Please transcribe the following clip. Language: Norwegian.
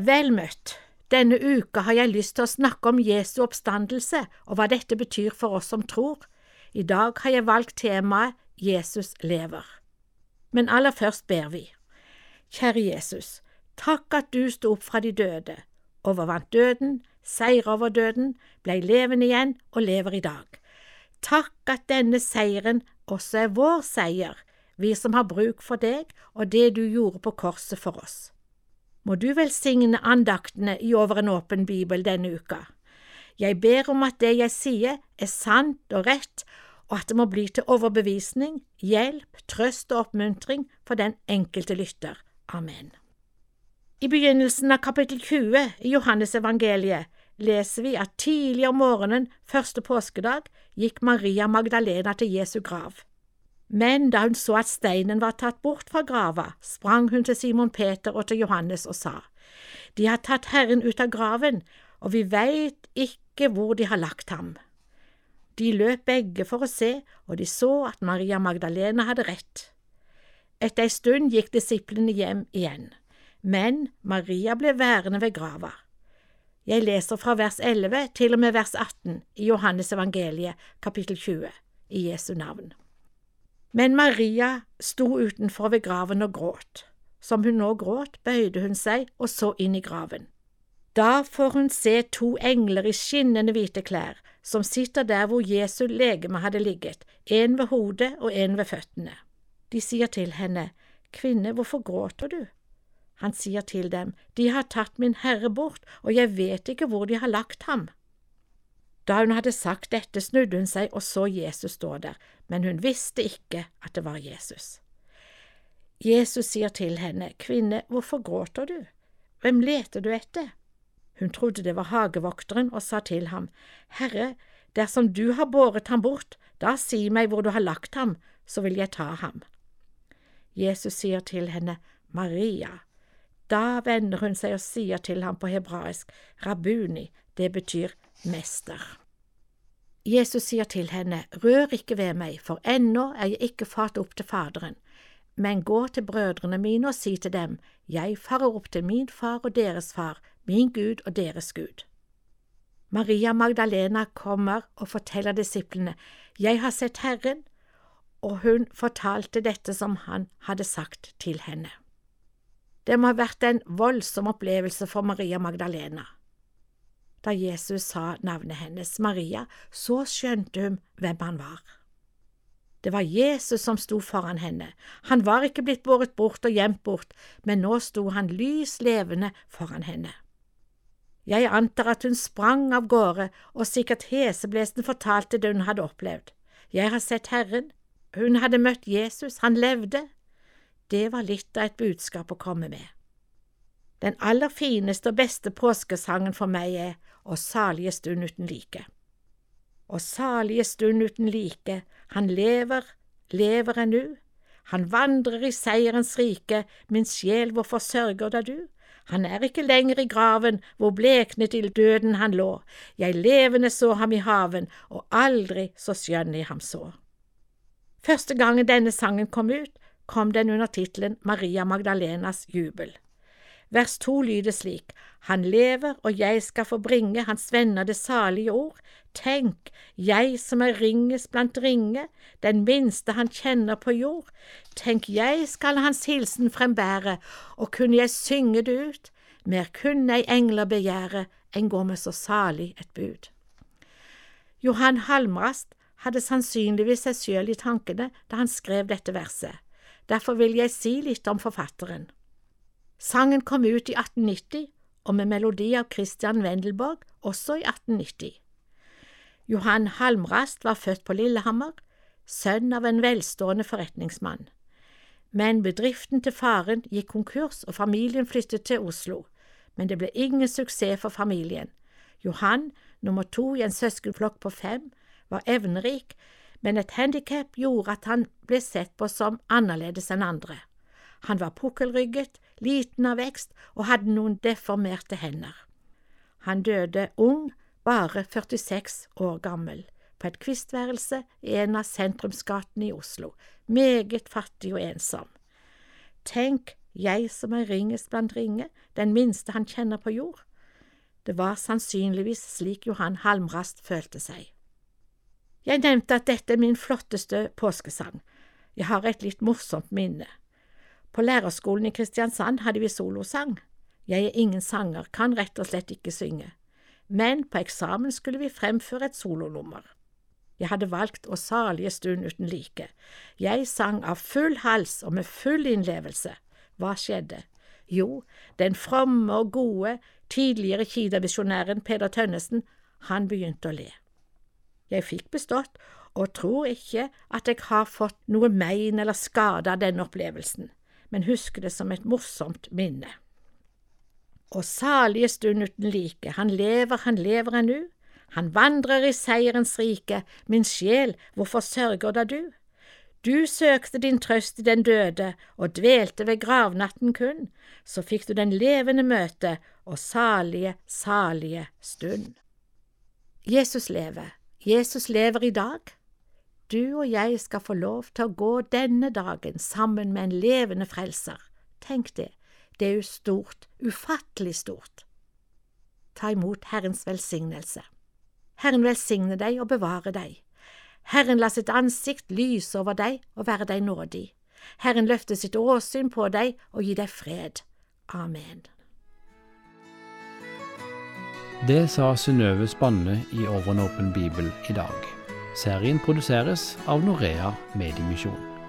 Vel møtt. Denne uka har jeg lyst til å snakke om Jesu oppstandelse og hva dette betyr for oss som tror. I dag har jeg valgt temaet Jesus lever. Men aller først ber vi. Kjære Jesus, takk at du sto opp fra de døde, overvant døden, seira over døden, blei levende igjen og lever i dag. Takk at denne seieren også er vår seier, vi som har bruk for deg og det du gjorde på korset for oss. Må du velsigne andaktene i Over en åpen bibel denne uka. Jeg ber om at det jeg sier er sant og rett, og at det må bli til overbevisning, hjelp, trøst og oppmuntring for den enkelte lytter. Amen. I begynnelsen av kapittel 20 i Johannes evangeliet leser vi at tidlig om morgenen første påskedag gikk Maria Magdalena til Jesu grav. Men da hun så at steinen var tatt bort fra grava, sprang hun til Simon Peter og til Johannes og sa, De har tatt Herren ut av graven, og vi veit ikke hvor de har lagt ham. De løp begge for å se, og de så at Maria Magdalena hadde rett. Etter ei stund gikk disiplene hjem igjen, men Maria ble værende ved grava. Jeg leser fra vers 11 til og med vers 18 i Johannes evangeliet, kapittel 20, i Jesu navn. Men Maria sto utenfor ved graven og gråt. Som hun nå gråt, bøyde hun seg og så inn i graven. Da får hun se to engler i skinnende hvite klær, som sitter der hvor Jesu legeme hadde ligget, en ved hodet og en ved føttene. De sier til henne, Kvinne, hvorfor gråter du? Han sier til dem, De har tatt min Herre bort, og jeg vet ikke hvor de har lagt ham. Da hun hadde sagt dette, snudde hun seg og så Jesus stå der, men hun visste ikke at det var Jesus. Jesus sier til henne, Kvinne, hvorfor gråter du? Hvem leter du etter? Hun trodde det var hagevokteren og sa til ham, Herre, dersom du har båret ham bort, da si meg hvor du har lagt ham, så vil jeg ta ham. Jesus sier til henne, Maria. Da vender hun seg og sier til ham på hebraisk, Rabuni, det betyr mester. Jesus sier til henne, Rør ikke ved meg, for ennå er jeg ikke fart opp til Faderen, men gå til brødrene mine og si til dem, Jeg farer opp til min far og deres far, min Gud og deres Gud. Maria Magdalena kommer og forteller disiplene, Jeg har sett Herren, og hun fortalte dette som han hadde sagt til henne. Det må ha vært en voldsom opplevelse for Maria Magdalena. Da Jesus sa navnet hennes, Maria, så skjønte hun hvem han var. Det var Jesus som sto foran henne, han var ikke blitt båret bort og gjemt bort, men nå sto han lys levende foran henne. Jeg antar at hun sprang av gårde og sikkert heseblesende fortalte det hun hadde opplevd. Jeg har sett Herren, hun hadde møtt Jesus, han levde. Det var litt av et budskap å komme med. Den aller fineste og beste påskesangen for meg er Å salige stund uten like. Og salige stund uten like, han lever, lever ennu, han vandrer i seierens rike, min sjel, hvorfor sørger da du? Han er ikke lenger i graven, hvor bleknet til døden han lå, jeg levende så ham i haven, og aldri så skjønn jeg ham så. Første gangen denne sangen kom ut, kom den under tittelen Maria Magdalenas jubel. Vers to lyder slik, Han lever, og jeg skal få bringe hans venner det salige ord. Tenk, jeg som er ringest blant ringe, den minste han kjenner på jord. Tenk, jeg skal hans hilsen frembære, og kunne jeg synge det ut, mer kunne ei engler begjære enn gå med så salig et bud. Johan Halmrast hadde sannsynligvis seg sjøl i tankene da han skrev dette verset. Derfor vil jeg si litt om forfatteren. Sangen kom ut i 1890, og med melodi av Christian Wendelborg også i 1890. Johan Halmrast var født på Lillehammer, sønn av en velstående forretningsmann. Men bedriften til faren gikk konkurs og familien flyttet til Oslo, men det ble ingen suksess for familien. Johan, nummer to i en søskenflokk på fem, var evnerik, men et handikap gjorde at han ble sett på som annerledes enn andre. Han var pukkelrygget, liten av vekst og hadde noen deformerte hender. Han døde ung, bare 46 år gammel, på et kvistværelse i en av sentrumsgatene i Oslo, meget fattig og ensom. Tenk jeg som er ringest blant ringe, den minste han kjenner på jord. Det var sannsynligvis slik Johan Halmrast følte seg. Jeg nevnte at dette er min flotteste påskesang. Jeg har et litt morsomt minne. På lærerskolen i Kristiansand hadde vi solosang. Jeg er ingen sanger, kan rett og slett ikke synge, men på eksamen skulle vi fremføre et solonummer. Jeg hadde valgt Å salige stund uten like. Jeg sang av full hals og med full innlevelse. Hva skjedde? Jo, den fromme og gode, tidligere Kida-visjonæren Peder Tønnesen, han begynte å le. Jeg fikk bestått, og tror ikke at jeg har fått noe mein eller skade av denne opplevelsen, men husker det som et morsomt minne. Og salige stund uten like, han lever, han lever ennu, han vandrer i seierens rike, min sjel, hvorfor sørger da du? Du søkte din trøst i den døde og dvelte ved gravnatten kun, så fikk du den levende møte og salige, salige stund. Jesus lever, Jesus lever i dag. Du og jeg skal få lov til å gå denne dagen sammen med en levende frelser. Tenk det, det er jo stort, ufattelig stort. Ta imot Herrens velsignelse. Herren velsigne deg og bevare deg. Herren la sitt ansikt lyse over deg og være deg nådig. Herren løfte sitt åsyn på deg og gi deg fred. Amen. Det sa Synnøve Spanne i Over en åpen bibel i dag. Serien produseres av Norea Mediemisjon.